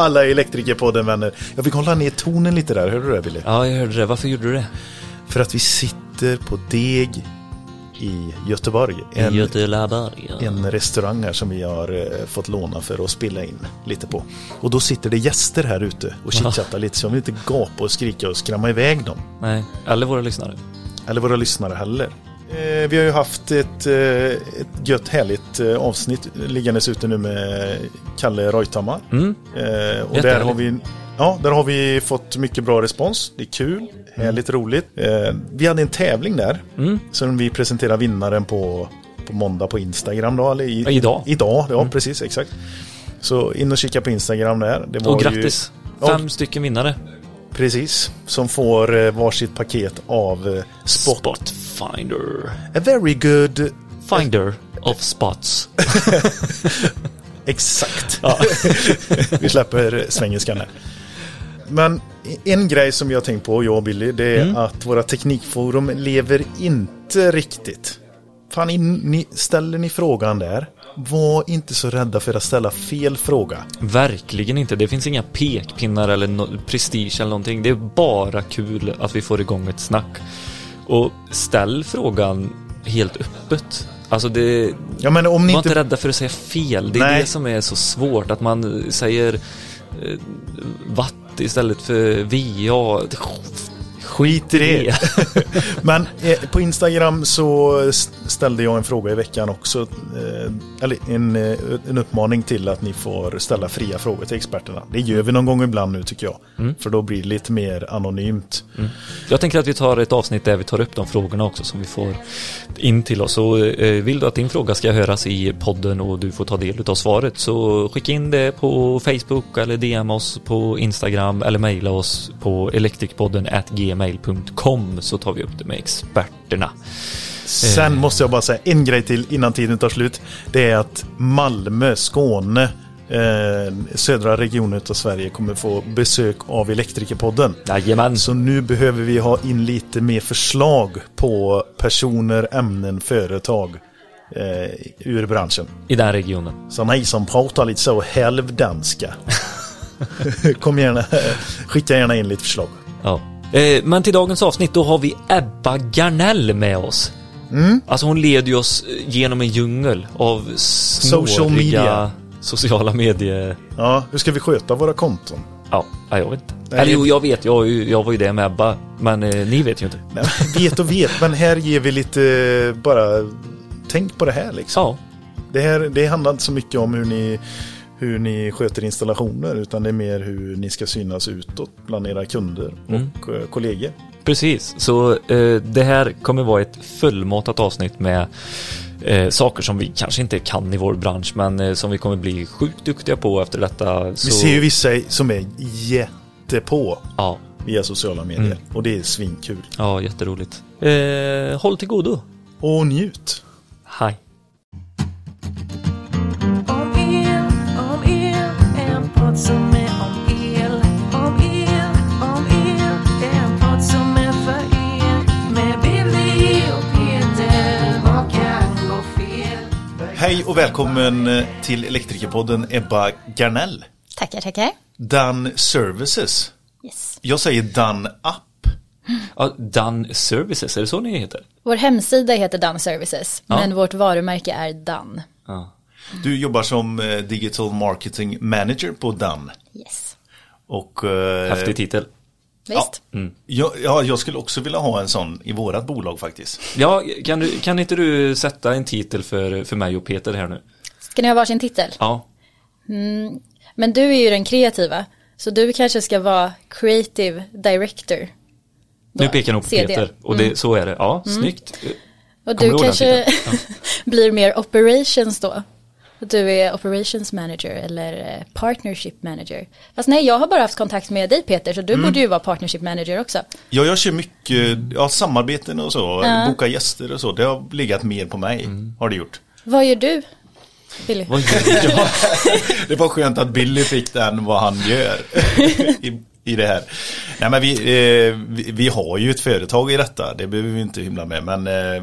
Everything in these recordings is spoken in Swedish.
alla Elektrikerpodden vänner. Jag fick hålla ner tonen lite där, hörde du det Billy? Ja, jag hörde det. Varför gjorde du det? För att vi sitter på Deg i Göteborg. En, Göteborg. Ja. en restaurang här som vi har eh, fått låna för att spela in lite på. Och då sitter det gäster här ute och chitchattar lite så jag vill inte gapa och skrika och skrämma iväg dem. Nej, eller våra lyssnare. Eller våra lyssnare heller. Eh, vi har ju haft ett, eh, ett gött härligt eh, avsnitt liggandes ute nu med Kalle Reuthammar. Mm. Och där har, vi, ja, där har vi fått mycket bra respons. Det är kul, härligt roligt. Vi hade en tävling där Mm. som vi presenterar vinnaren på, på måndag på Instagram. Då, eller i, Ja, idag. Idag, ja precis, exakt. Så in och kika på Instagram där. Det var Och ju- grattis! Ja. Fem stycken vinnare. Precis, som får eh, varsitt paket av eh, Spot. Spot Finder. A very good Finder of spots. Exakt. Vi släpper svengelskan här. Men en grej som jag tänkt på, jag och Billy, det är Mm. att våra teknikforum lever inte riktigt. Fan, ni, ställer ni frågan där, var inte så rädda för att ställa fel fråga. Verkligen inte. Det finns inga pekpinnar eller no- prestige eller någonting. Det är bara kul att vi får igång ett snack. Och ställ frågan helt öppet. Alltså det... Ja, men om ni Var inte... inte rädda för att säga fel. Det är Nej. det som är så svårt. Att man säger eh, watt istället för VA. Skit i det. Men eh, på Instagram så ställde jag en fråga i veckan också. Eh, eller en, eh, en uppmaning till att ni får ställa fria frågor till experterna. Det gör vi någon gång ibland nu tycker jag. Mm. För då blir det lite mer anonymt. Jag tänker att vi tar ett avsnitt där vi tar upp de frågorna också som vi får in till oss. Och eh, vill du att din fråga ska höras i podden och du får ta del av svaret så skicka in det på Facebook eller DM oss på Instagram eller mejla oss på elektrikpodden gmail.com så tar vi upp det med experterna. Sen måste jag bara säga en grej till innan tiden tar slut. Det är att Malmö, Skåne, eh, södra regionen av Sverige kommer få besök av Elektrikerpodden. Jajamän, Så nu behöver vi ha in lite mer förslag på personer, ämnen, företag eh, ur branschen. i den regionen. Så ni som pratar lite så halvdanska. Kom gärna, skicka gärna in lite förslag. Ja. Eh, men till dagens avsnitt då har vi Ebba Garnell med oss. Mm. Alltså hon leder ju oss genom en djungel av Social snåriga media. sociala medier. Ja, hur ska vi sköta våra konton? Ja, ja, jag vet inte. Nej, Eller jo, jag vet. Jag, jag var ju det med Ebba. Men eh, ni vet ju inte. Nej, vet och vet, men här ger vi lite bara tänk på det här liksom. Ja, Det, här, det handlar inte så mycket om hur ni, hur ni sköter installationer utan det är mer hur ni ska synas utåt bland era kunder Mm. och eh, kollegor. Precis. Så eh, det här kommer vara ett fullmatat avsnitt med eh, saker som vi kanske inte kan i vår bransch men eh, som vi kommer bli sjukt duktiga på efter detta. Så, Vi ser ju vissa som är jättepå Ja, via sociala medier Mm. och det är svinkul. ja jätteroligt. Eh, håll till godo. Och njut! Hej och välkommen eh, till Elektrikerpodden Ebba Garnell. Tackar, tackar. Dan Services. Yes. Jag säger Dan App. Ja, Done Services, är det så ni heter? Vår hemsida heter Done Services, Ja. men vårt varumärke är Done. Ja. Du jobbar som eh, Digital Marketing Manager på Dan. Yes. Och, eh, Häftig titel. Visst? Ja, ja, jag skulle också vilja ha en sån i vårat bolag faktiskt. Ja, kan, du, kan inte du sätta en titel för, för mig och Peter här nu? Ska ni ha varsin titel? Ja, Men du är ju den kreativa, så du kanske ska vara Creative Director. nu Då, pekar jag nog på CD. Peter. Och det, så är det. Ja, snyggt. Och Kommer du kanske blir mer operations då. Du är operations manager eller eh, partnership manager. Fast nej, jag har bara haft kontakt med dig Peter, så du Mm. borde ju vara partnership manager också. Ja, jag kör mycket ja, samarbeten och så, boka gäster och så. Det har legat mer på mig, har det gjort. Vad gör du, Billy? Vad gör jag? Det var skönt att Billy fick den vad han gör i, i det här. Nej, men vi, eh, vi, vi har ju ett företag i detta, det behöver vi inte hymla med. Men eh,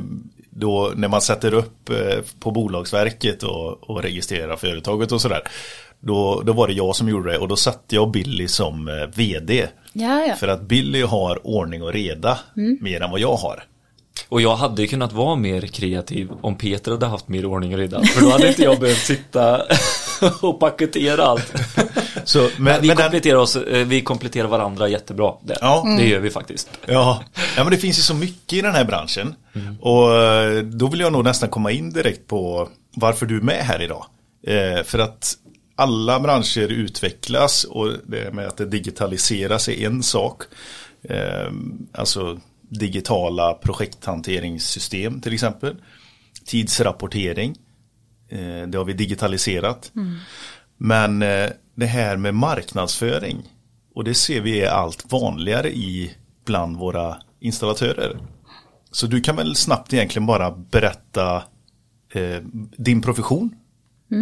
då när man sätter upp eh, på Bolagsverket och, och registrerar företaget och sådär. Då, då var det jag som gjorde det och då satte jag Billy som eh, vd. Ja, ja. För att Billy har ordning och reda mer än vad jag har. Och jag hade kunnat vara mer kreativ om Peter hade haft mer ordning och reda. För då hade inte jag behövt sitta och paketera allt. Så, men, Men vi, men den, kompletterar oss, eh, vi kompletterar varandra jättebra. Det, Ja. det gör vi faktiskt. ja, ja, men det finns ju så mycket i den här branschen. Och eh, då vill jag nog nästan komma in direkt på varför du är med här idag. Eh, för att alla branscher utvecklas och det med att det digitaliseras är en sak. Eh, alltså digitala projekthanteringssystem till exempel. Tidsrapportering. Eh, det har vi digitaliserat. Men eh, det här med marknadsföring. Och det ser vi är allt vanligare i bland våra installatörer. Så du kan väl snabbt egentligen bara berätta eh, din profession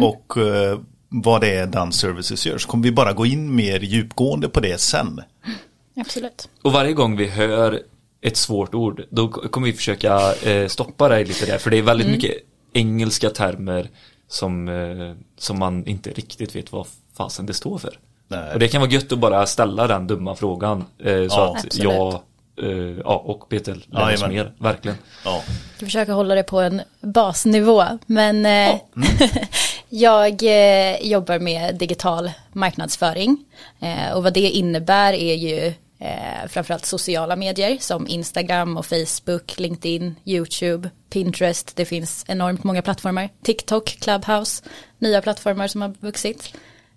och eh, vad det är Dan Services gör. Så kommer vi bara gå in mer djupgående på det sen. Absolut. Och varje gång vi hör ett svårt ord, då kommer vi försöka eh, stoppa dig lite där. För det är väldigt mycket engelska termer som, eh, som man inte riktigt vet vad fasen det står för. Nej. Och det kan vara gött att bara ställa den dumma frågan. Eh, så Ja, att absolut. jag eh, ja, och Peter lär oss Jajamän. mer, verkligen. Ja. Jag försöker hålla det på en basnivå. Men eh, jag eh, jobbar med digital marknadsföring. Eh, och vad det innebär är ju eh, framförallt sociala medier som Instagram och Facebook, LinkedIn, YouTube, Pinterest. Det finns enormt många plattformar. TikTok, Clubhouse, nya plattformar som har vuxit.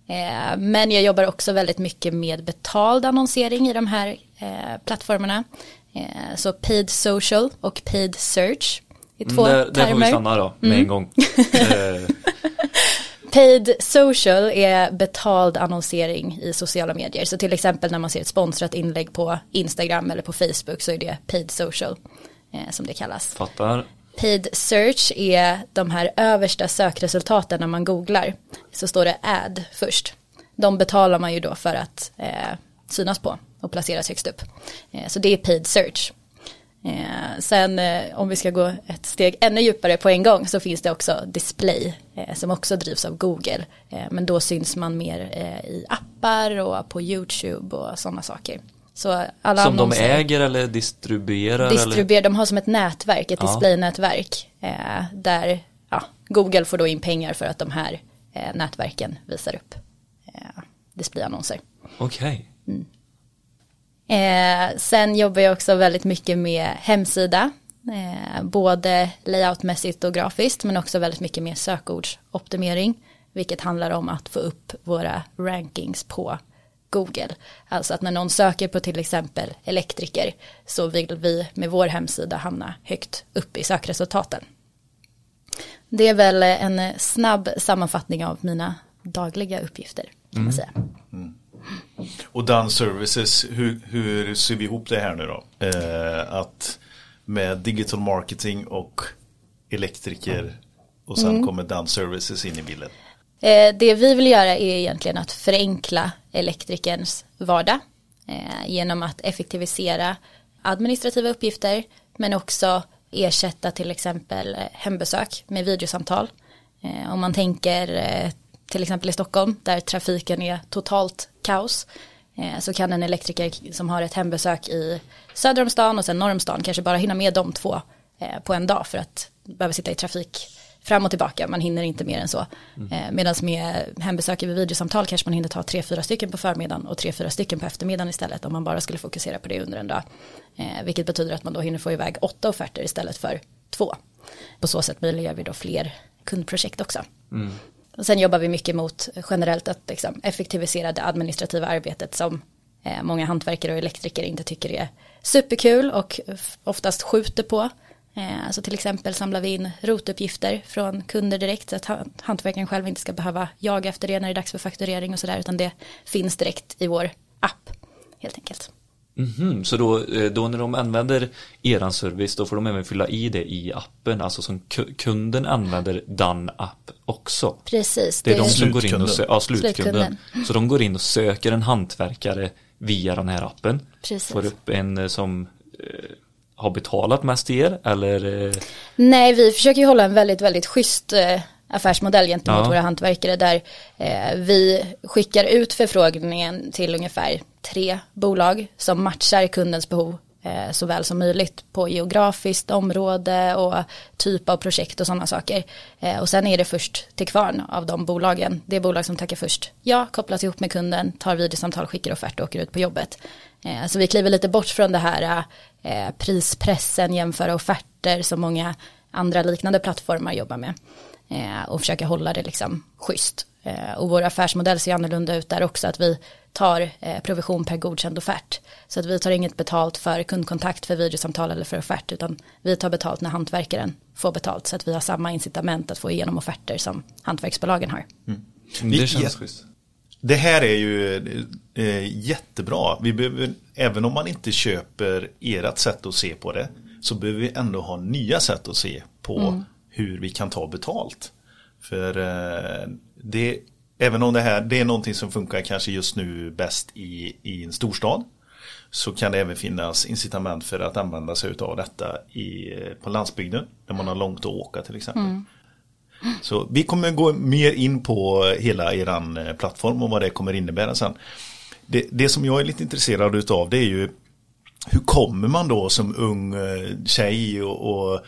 Eh, Men jag jobbar också väldigt mycket med betald annonsering i de här eh, plattformarna. Eh, Så paid social och paid search i två Mm, där, där får vi termer. Mm. stanna då, med en gång. Paid social är betald annonsering i sociala medier. Så till exempel när man ser ett sponsrat inlägg på Instagram eller på Facebook så är det paid social eh, som det kallas. fattar. Paid search är de här översta sökresultaten när man googlar. Så står det ad först. De betalar man ju då för att eh, synas på och placeras högst upp. Eh, så det är paid search. Eh, sen eh, om vi ska gå ett steg ännu djupare på en gång så finns det också display eh, som också drivs av Google. Eh, men då syns man mer eh, i appar och på YouTube och sådana saker. Så alla Som de äger eller distribuerar? eller? distribuerar, de har som ett nätverk, ett Ja. displaynätverk. Eh, där ja, Google får då in pengar för att de här eh, nätverken visar upp eh, displayannonser. Okej. Eh, sen jobbar jag också väldigt mycket med hemsida. Eh, både layoutmässigt och grafiskt men också väldigt mycket med sökordsoptimering. Vilket handlar om att få upp våra rankings på Google. Alltså att när någon söker på till exempel elektriker så vill vi med vår hemsida hamna högt upp i sökresultaten. Det är väl en snabb sammanfattning av mina dagliga uppgifter kan man säga. Och Dan Services, hur, hur ser vi ihop det här nu då? Eh, att med digital marketing och elektriker och sen kommer Dan Services in i bilden. Eh, det vi vill göra är egentligen att förenkla elektrikerns vardag eh, genom att effektivisera administrativa uppgifter men också ersätta till exempel eh, hembesök med videosamtal. Eh, om man tänker eh, till exempel i Stockholm där trafiken är totalt kaos eh, så kan en elektriker som har ett hembesök i söder om stan och sen norr om stan kanske bara hinna med de två eh, på en dag för att behöva sitta i trafik fram och tillbaka, man hinner inte mer än så. Eh, Medan med hembesök över videosamtal kanske man hinner ta tre, fyra stycken på förmiddagen och tre, fyra stycken på eftermiddagen istället om man bara skulle fokusera på det under en dag. Eh, vilket betyder att man då hinner få iväg åtta offerter istället för två. På så sätt möjliggör vi då fler kundprojekt också. Och sen jobbar vi mycket mot generellt att liksom, effektivisera det administrativa arbetet som eh, många hantverkare och elektriker inte tycker är superkul och oftast skjuter på. Eh, så till exempel samlar vi in rotuppgifter från kunder direkt så att han- hantverkaren själv inte ska behöva jaga efter det när det är dags för fakturering och sådär utan det finns direkt i vår app helt enkelt. Mhm, så då, eh, då när de använder eran service då får de även fylla i det i appen, alltså som ku- kunden använder den app också. Precis. Det är de som går in och ja slutkunden. Slutkunden. Så de går in och söker en hantverkare via den här appen. Precis. Får upp en eh, som eh, har betalat mest till er eller eh, Nej, vi försöker ju hålla en väldigt, väldigt schysst eh, affärsmodell gentemot Ja. våra hantverkare där eh, vi skickar ut förfrågningen till ungefär tre bolag som matchar kundens behov eh, så väl som möjligt på geografiskt område och typ av projekt och sådana saker. Eh, och sen är det först till kvarn av de bolagen. Det bolag som tackar först ja kopplas ihop med kunden, tar videosamtal, skickar offert och åker ut på jobbet. Eh, så vi kliver lite bort från det här eh, prispressen, jämföra offerter som många andra liknande plattformar jobbar med eh, och försöka hålla det liksom schysst. Och vår affärsmodell ser annorlunda ut där också att vi tar provision per godkänd offert. Så att vi tar inget betalt för kundkontakt, för videosamtal eller för offert utan vi tar betalt när hantverkaren får betalt så att vi har samma incitament att få igenom offerter som hantverksbolagen har. Det Ja. känns schysst. Det här är ju eh, jättebra. Vi behöver, även om man inte köper ert sätt att se på det så behöver vi ändå ha nya sätt att se på hur vi kan ta betalt. För eh, det, även om det här det är någonting som funkar kanske just nu bäst i, i en storstad så kan det även finnas incitament för att använda sig av detta i, på landsbygden där man har långt att åka till exempel. Så vi kommer gå mer in på hela eran eh, plattform och vad det kommer innebära sen. Det, det som jag är lite intresserad utav det är ju hur kommer man då som ung eh, tjej och, och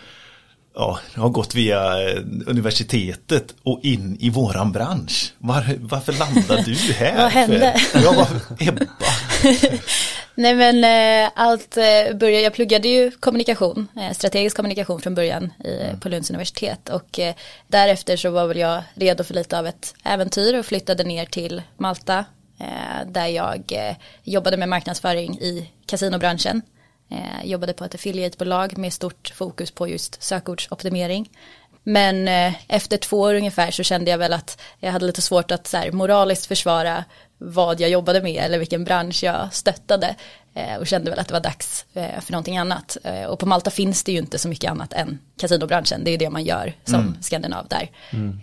ja, har gått via eh, universitetet och in i våran bransch. Var, varför landade du här? Vad hände? För, ja, Ebba. Nej men eh, allt eh, började, jag pluggade ju kommunikation, eh, strategisk kommunikation från början i, på Lunds universitet och därefter så var väl jag redo för lite av ett äventyr och flyttade ner till Malta där jag jobbade med marknadsföring i kasinobranschen. Jobbade på ett affiliatebolag med stort fokus på just sökordsoptimering. Men efter två år ungefär så kände jag väl att jag hade lite svårt att så här, moraliskt försvara vad jag jobbade med eller vilken bransch jag stöttade. Eh, och kände väl att det var dags eh, för någonting annat. Eh, och på Malta finns det ju inte så mycket annat än kasinobranschen. Det är det man gör som skandinav där.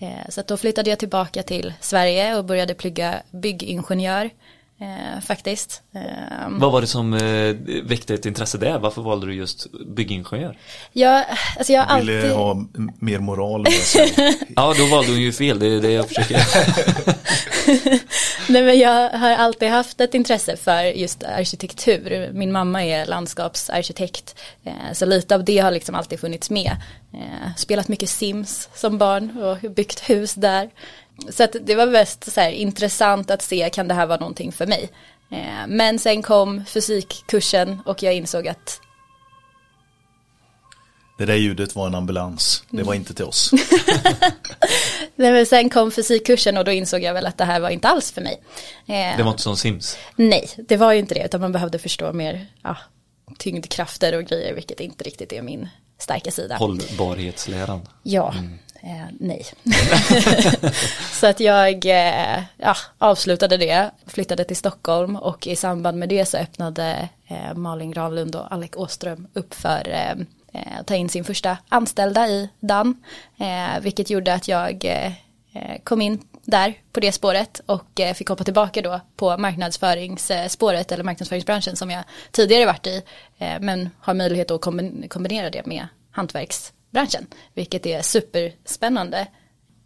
Eh, så då flyttade jag tillbaka till Sverige och började plugga byggingenjör. Eh, faktiskt. Eh, Vad var det som eh, väckte ett intresse där? Varför valde du just byggingenjör? jag, alltså jag har Ville alltid... ha mer moral med sig. Ja, då valde hon ju fel. Det är det jag försöker. Nej men jag har alltid haft ett intresse för just arkitektur. Min mamma är landskapsarkitekt. eh, Så lite av det har liksom alltid funnits med. Eh, Spelat mycket Sims som barn och byggt hus där. Så att det var mest så här intressant att se, kan det här vara någonting för mig? Eh, Men sen kom fysikkursen och jag insåg att Det där ljudet var en ambulans. Det var inte till oss. Nej, men sen kom fysikkursen och då insåg jag väl att det här var inte alls för mig. Eh, Det var inte som Sims. Nej, det var ju inte det, utan man behövde förstå mer ja, tyngdkrafter och grejer, vilket inte riktigt är min starka sida. Hållbarhetsläran. Ja, eh, nej. så att jag eh, ja, avslutade det, flyttade till Stockholm och i samband med det så öppnade eh, Malin Granlund och Alec Åström upp för eh, eh att ta in sin första anställda i Dan, eh, vilket gjorde att jag eh, eh, kom in där på det spåret och eh, fick hoppa tillbaka då på marknadsföringsspåret eller marknadsföringsbranschen som jag tidigare varit i eh, men har möjlighet att kombinera det med hantverks hantverksbranschen vilket är superspännande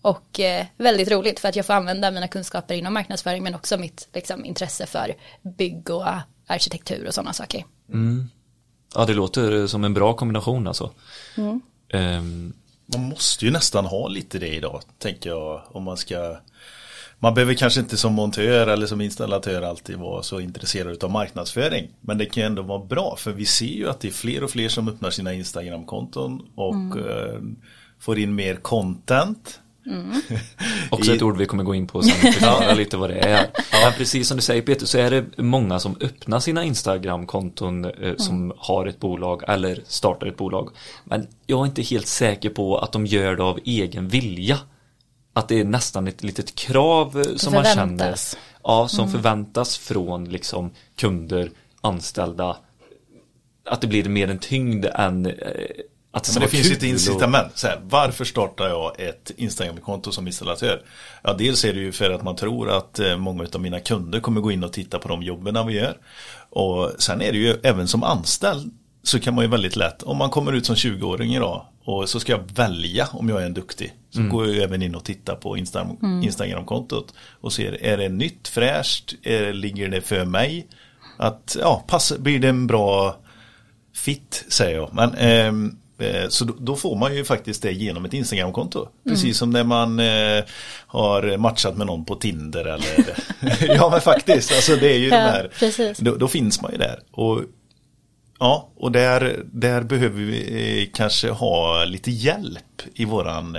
och eh, väldigt roligt för att jag får använda mina kunskaper inom marknadsföring men också mitt liksom, intresse för bygg och arkitektur och sådana saker. Ja, det låter som en bra kombination alltså. Ehm, Man måste ju nästan ha lite det idag, tänker jag, om man ska man behöver kanske inte som montör eller som installatör alltid vara så intresserad av marknadsföring. Men det kan ju ändå vara bra för vi ser ju att det är fler och fler som öppnar sina Instagram-konton och eh, får in mer content. Också I- ett ord vi kommer gå in på sen förklara lite vad det är. Men precis som du säger Peter så är det många som öppnar sina Instagram-konton eh, som har ett bolag eller startar ett bolag. Men jag är inte helt säker på att de gör det av egen vilja. Att det är nästan ett litet krav eh, som man känner. Ja, som förväntas från liksom kunder, anställda. Att det blir mer en tyngd än eh, att det Men det finns ett och- incitament. Så här, varför startar jag ett Instagram-konto som installatör? Ja, dels är det ju för att man tror att eh, många av mina kunder kommer gå in och titta på de jobben vi gör. Och sen är det ju även som anställd så kan man ju väldigt lätt, om man kommer ut som 20-åring idag Och så ska jag välja om jag är en duktig. Så går jag även in och tittar på Insta Instagram-kontot. Och ser, är det nytt, fräscht, är, ligger det för mig? Att, ja, pass, blir det en bra fit, säger jag. Men, ehm, eh, så då, får man ju faktiskt det genom ett Instagram-konto. Precis som när man eh, har matchat med någon på Tinder eller Ja men faktiskt, alltså det är ju Ja, de här då, då finns man ju där. Och Ja, och där, där behöver vi eh, kanske ha lite hjälp i våran,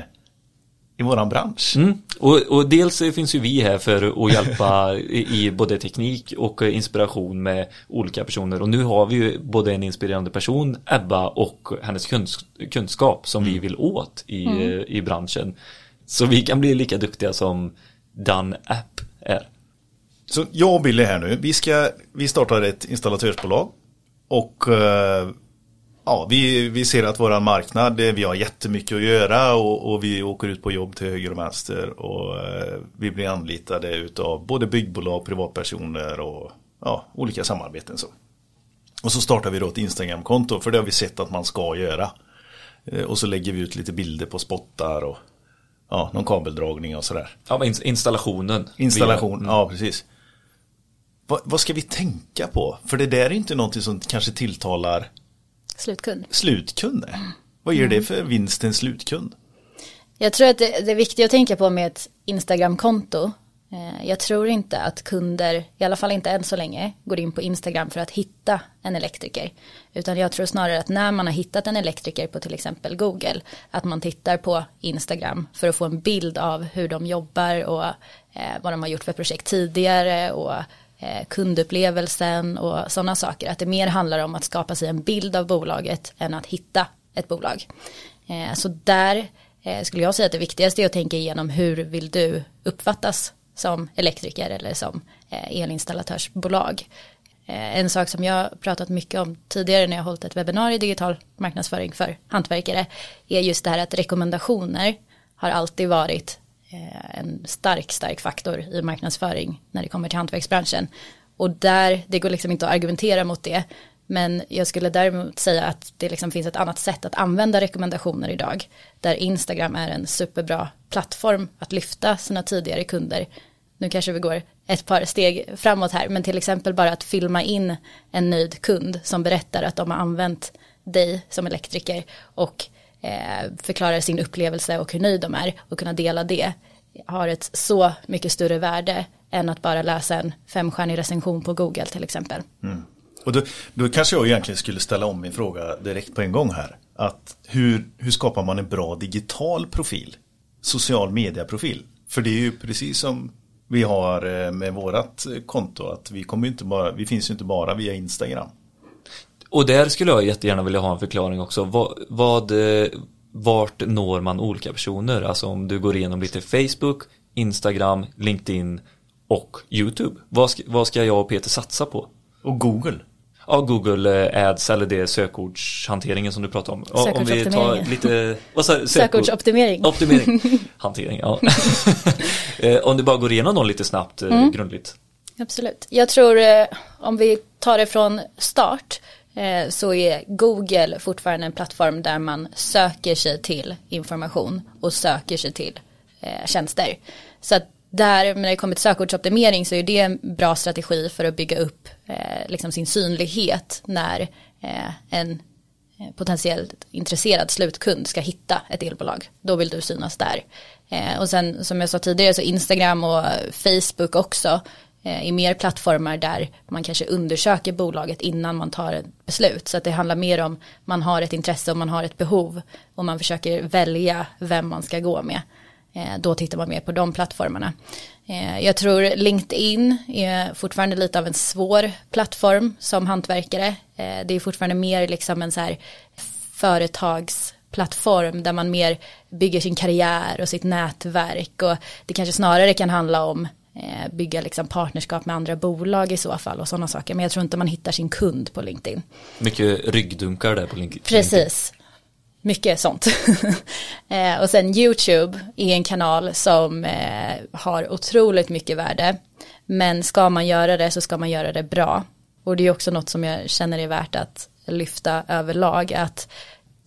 i våran bransch. Mm. Och, och dels finns ju vi här för att hjälpa i, både teknik och inspiration med olika personer. Och nu har vi ju både en inspirerande person, Ebba, och hennes kunsk kunskap som vi vill åt i, i branschen. Så vi kan bli lika duktiga som Dan App är. Så jag och Billy här nu, vi, ska, vi startar ett installatörsbolag. Och eh, ja, vi, vi ser att våran marknad, eh, vi har jättemycket att göra och, och vi åker ut på jobb till höger och vänster. Och eh, vi blir anlitade utav både byggbolag, privatpersoner och ja, olika samarbeten. Så. Och så startar vi då ett Instagram-konto, för det har vi sett att man ska göra. Och så lägger vi ut lite bilder på spottar och ja, någon kabeldragning och sådär. Ja, installationen. Installation, ja precis. Vad, vad ska vi tänka på? För det där är inte någonting som kanske tilltalar Slutkund. slutkunder. Vad ger det för vinst en slutkund? Jag tror att det, det viktigt att tänka på med ett Instagram-konto. Eh, Jag tror inte att kunder, i alla fall inte än så länge, går in på Instagram för att hitta en elektriker. Utan jag tror snarare att när man har hittat en elektriker på till exempel Google, att man tittar på Instagram för att få en bild av hur de jobbar och eh, vad de har gjort för projekt tidigare och Eh, kundupplevelsen och sådana saker. Att det mer handlar om att skapa sig en bild av bolaget än att hitta ett bolag. Eh, så där eh, skulle jag säga att det viktigaste är att tänka igenom hur vill du uppfattas som elektriker eller som elinstallatörsbolag. En sak som jag pratat mycket om tidigare när jag hållit ett webbinarium i digital marknadsföring för hantverkare är just det här att rekommendationer har alltid varit Eh, en stark, stark faktor i marknadsföring när det kommer till hantverksbranschen. Och där, det går liksom inte att argumentera mot det. Men jag skulle däremot säga att det liksom finns ett annat sätt att använda rekommendationer idag. Där Instagram är en superbra plattform att lyfta sina tidigare kunder. Nu kanske vi går ett par steg framåt här, men till exempel bara att filma in en nöjd kund som berättar att de har använt dig som elektriker och Eh, förklarar sin upplevelse och hur nöjd de är och kunna dela det har ett så mycket större värde än att bara läsa en femstjärnig recension på Google till exempel. Mm. Och då, då kanske jag egentligen skulle ställa om min fråga direkt på en gång här. Att hur, hur skapar man en bra digital profil? Social media-profil? För det är ju precis som vi har eh, med vårat eh, konto att vi kommer inte bara, vi finns ju inte bara via Instagram. Och där skulle jag jättegärna vilja ha en förklaring också. Vad, vad, eh, vart når man olika personer? Alltså om du går igenom lite Facebook, Instagram, LinkedIn och YouTube. Vad ska, vad ska jag och Peter satsa på? Och Google. Ja, Google eh, Ads eller det sökordshanteringen som du pratar om. Om vi tar lite, vad sa Sökordsoptimering. Optimering. Hantering, ja. Eh, om du bara går igenom dem lite snabbt, eh, grundligt. Absolut. Jag tror om vi tar det från start Eh, så är Google fortfarande en plattform där man söker sig till information och söker sig till eh, tjänster. Så att där när det kommer till sökordsoptimering så är det en bra strategi för att bygga upp eh, liksom sin synlighet när eh, en eh, potentiellt intresserad slutkund ska hitta ett elbolag. Då vill du synas där. Eh, och sen som jag sa tidigare så Instagram och Facebook också Eh, i mer plattformar där man kanske undersöker bolaget innan man tar ett beslut. Så att det handlar mer om man har ett intresse och man har ett behov och man försöker välja vem man ska gå med. Eh, då tittar man mer på de plattformarna. Eh, jag tror LinkedIn är fortfarande lite av en svår plattform som hantverkare. Det är fortfarande mer liksom en så här företagsplattform där man mer bygger sin karriär och sitt nätverk och det kanske snarare kan handla om bygga liksom partnerskap med andra bolag i så fall och sådana saker. Men jag tror inte man hittar sin kund på LinkedIn. Mycket ryggdunkar där på LinkedIn. Precis. Mycket sånt. eh, och sen YouTube är en kanal som eh, har otroligt mycket värde. Men ska man göra det så ska man göra det bra. Och det är också något som jag känner är värt att lyfta överlag. Att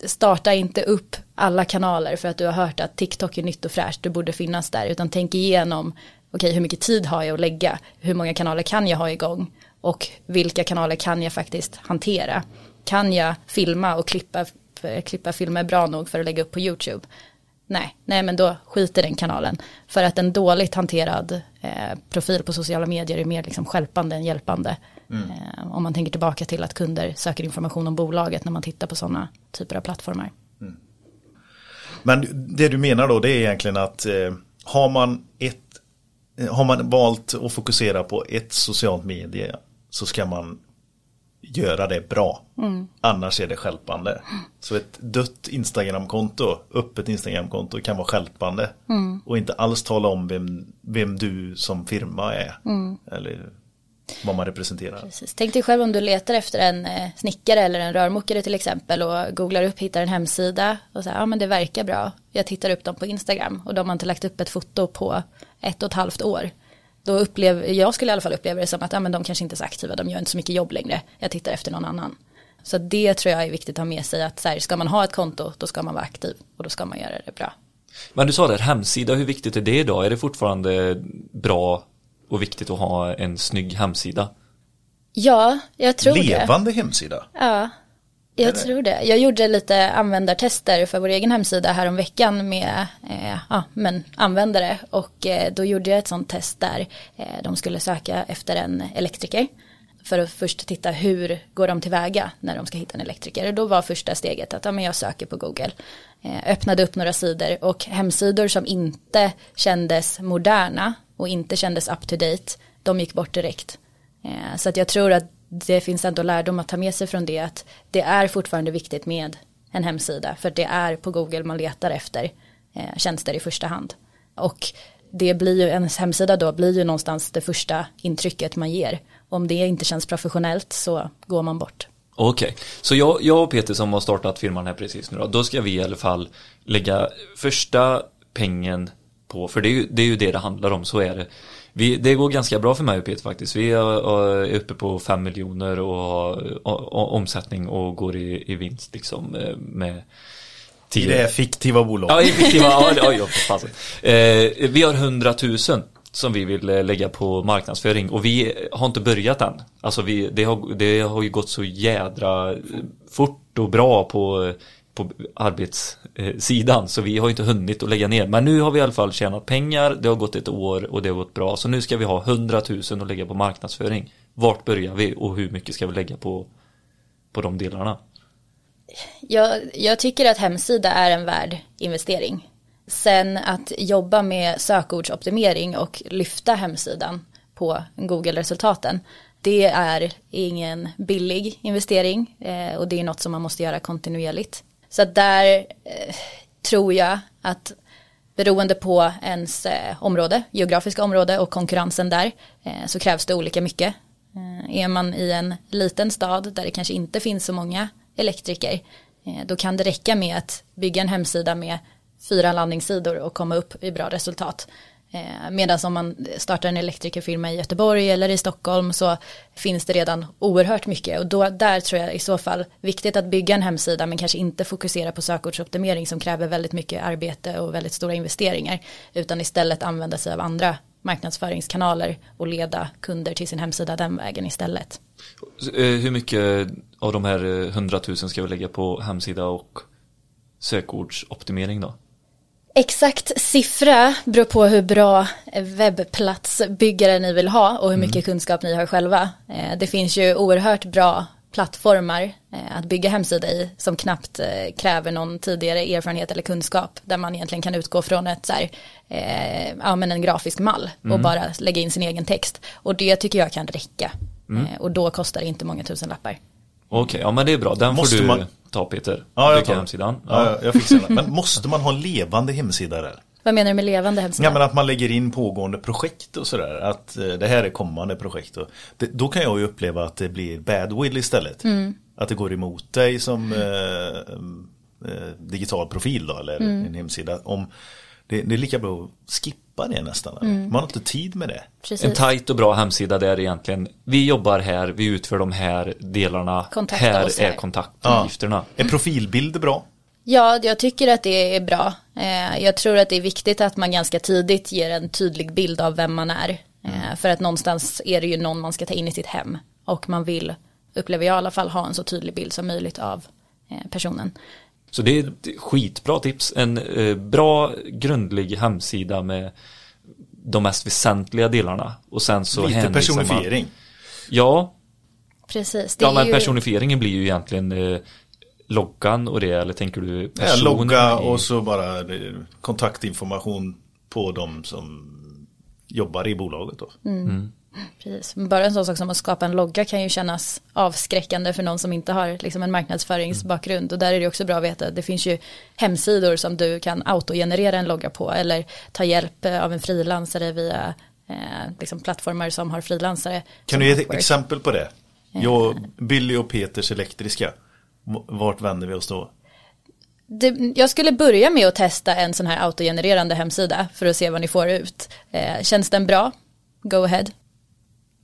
starta inte upp alla kanaler för att du har hört att TikTok är nytt och fräscht, du borde finnas där, utan tänk igenom, okej hur mycket tid har jag att lägga, hur många kanaler kan jag ha igång och vilka kanaler kan jag faktiskt hantera. Kan jag filma och klippa, klippa filmer bra nog för att lägga upp på YouTube? Nej, nej men då skiter den kanalen. För att en dåligt hanterad eh, profil på sociala medier är mer liksom stjälpande än hjälpande. Eh, om man tänker tillbaka till att kunder söker information om bolaget när man tittar på sådana typer av plattformar. Men det du menar då det är egentligen att eh, har man ett eh, har man valt att fokusera på ett socialt medie så ska man göra det bra. Annars är det skälpande. Så ett dött Instagramkonto, öppet Instagramkonto kan vara skälpande. Och inte alls tala om vem, vem du som firma är. Eller vad man representerar. Precis. Tänk dig själv om du letar efter en eh, snickare eller en rörmokare till exempel och googlar upp, hittar en hemsida och säger ja men det verkar bra. Jag tittar upp dem på Instagram och de har inte lagt upp ett foto på ett och ett halvt år. Då upplever, jag skulle i alla fall uppleva det som att ja, men de kanske inte är så aktiva, de gör inte så mycket jobb längre. Jag tittar efter någon annan. Så det tror jag är viktigt att ha med sig att så här, ska man ha ett konto då ska man vara aktiv och då ska man göra det bra. Men du sa där hemsida, hur viktigt är det idag? Är det fortfarande bra och viktigt att ha en snygg hemsida? Ja, jag tror det. Levande hemsida. Ja, jag tror det. Jag gjorde lite användartester för vår egen hemsida här om veckan med eh, ja, men användare och eh, då gjorde jag ett sånt test där eh, de skulle söka efter en elektriker för att först titta hur går de tillväga när de ska hitta en elektriker. Och då var första steget att ja, men jag söker på Google. Eh, öppnade upp några sidor och hemsidor som inte kändes moderna och inte kändes up to date, de gick bort direkt. Eh, så att jag tror att det finns ändå lärdom att ta med sig från det att det är fortfarande viktigt med en hemsida för det är på Google man letar efter eh, tjänster i första hand. Och det blir ju, ens hemsida då blir ju någonstans det första intrycket man ger. Om det inte känns professionellt så går man bort. Okej, så jag, jag och Peter som har startat firman här precis nu då, då ska vi i alla fall lägga första pengen på, för det är ju det, är ju det, det handlar om, så är det. Vi, det går ganska bra för mig och Peter faktiskt. Vi är, är uppe på 5 miljoner och har omsättning och går i, i vinst liksom eh, med I det här fiktiva bolaget. Ja, effektiva, ja, ja, ja, för eh, vi har 100 000 som vi vill eh, lägga på marknadsföring och vi har inte börjat än. Alltså vi, det, har, det har ju gått så jädra fort och bra på, på arbetssidan så vi har inte hunnit att lägga ner. Men nu har vi i alla fall tjänat pengar, det har gått ett år och det har gått bra. Så nu ska vi ha 100 000 att lägga på marknadsföring. Vart börjar vi och hur mycket ska vi lägga på, på de delarna? Jag, jag tycker att hemsida är en värd investering. Sen att jobba med sökordsoptimering och lyfta hemsidan på Google-resultaten. Det är ingen billig investering eh, och det är något som man måste göra kontinuerligt. Så att där eh, tror jag att beroende på ens eh, område, geografiska område och konkurrensen där eh, så krävs det olika mycket. Eh, är man i en liten stad där det kanske inte finns så många elektriker eh, då kan det räcka med att bygga en hemsida med fyra landningssidor och komma upp i bra resultat. Eh, medan om man startar en elektrikerfirma i Göteborg eller i Stockholm så finns det redan oerhört mycket och då, där tror jag i så fall viktigt att bygga en hemsida men kanske inte fokusera på sökordsoptimering som kräver väldigt mycket arbete och väldigt stora investeringar utan istället använda sig av andra marknadsföringskanaler och leda kunder till sin hemsida den vägen istället. Eh, hur mycket av de här eh, 100 000 ska vi lägga på hemsida och sökordsoptimering då? Exakt siffra beror på hur bra webbplatsbyggare ni vill ha och hur mycket kunskap ni har själva. Eh, Det finns ju oerhört bra plattformar eh, att bygga hemsida i som knappt eh, kräver någon tidigare erfarenhet eller kunskap där man egentligen kan utgå från ett så här, ja, men en grafisk mall och bara lägga in sin egen text och det tycker jag kan räcka Eh, och då kostar det inte många tusen lappar. Okej, ja men det är bra. Den Måste får du man- ta Peter. Ja, jag tar hemsidan. Ja, Ja. jag- fixar det. Men måste man ha en levande hemsida där? Vad menar du med levande hemsida? Ja men att man lägger in pågående projekt och sådär. Att eh, det här är kommande projekt. Och det, då kan jag ju uppleva att det blir badwill istället. Att det går emot dig som eh, eh, digital profil då eller en hemsida. Om, det, det är lika bra att skippa slippa det nästan. Man har inte tid med det. Precis. En tajt och bra hemsida där egentligen vi jobbar här, vi utför de här delarna, Kontakta här är kontaktuppgifterna. Är profilbilder bra? Ja, jag tycker att det är bra. Eh, Jag tror att det är viktigt att man ganska tidigt ger en tydlig bild av vem man är. Eh, För att någonstans är det ju någon man ska ta in i sitt hem. Och man vill, upplever jag i alla fall, ha en så tydlig bild som möjligt av eh, personen. Så det är ett skitbra tips. En eh, bra grundlig hemsida med de mest väsentliga delarna. Och sen så Lite hänvisar man- personifiering. Ja, Precis. Det ja men ju... personifieringen blir ju egentligen eh, loggan och det, eller tänker du Ja, personen logga i- och så bara eh, kontaktinformation på de som jobbar i bolaget då. Precis. Bara en sån sak som att skapa en logga kan ju kännas avskräckande för någon som inte har liksom en marknadsföringsbakgrund. Och där är det också bra att veta att det finns ju hemsidor som du kan autogenerera en logga på eller ta hjälp eh, av en frilansare via eh, liksom plattformar som har frilansare. Kan du ge ett exempel på det? Jag, Billy och Peters Elektriska. Vart vänder vi oss då? Det, jag skulle börja med att testa en sån här autogenererande hemsida för att se vad ni får ut. Eh, känns den bra? Go ahead.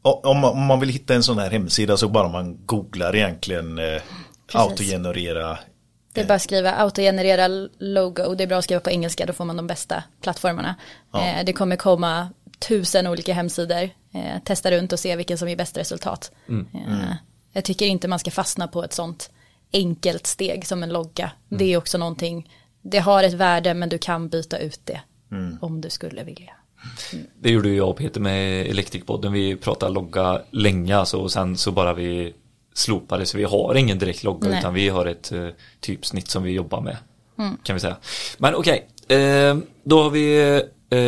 Om man, om man vill hitta en sån här hemsida så bara man googlar egentligen eh, autogenerera. Det är bara att skriva autogenerera logo. Det är bra att skriva på engelska, då får man de bästa plattformarna. Eh, det kommer komma tusen olika hemsidor. Eh, testa runt och se vilken som ger bäst resultat. Eh, jag tycker inte man ska fastna på ett sånt enkelt steg som en logga. Det är också någonting, det har ett värde men du kan byta ut det om du skulle vilja. Det gjorde ju jag och Peter med Elektrikpodden. Vi pratade logga länge alltså, och sen så bara vi slopade så vi har ingen direkt logga Nej. utan vi har ett eh, typsnitt som vi jobbar med. Kan vi säga. Men okej, eh, då har vi, eh,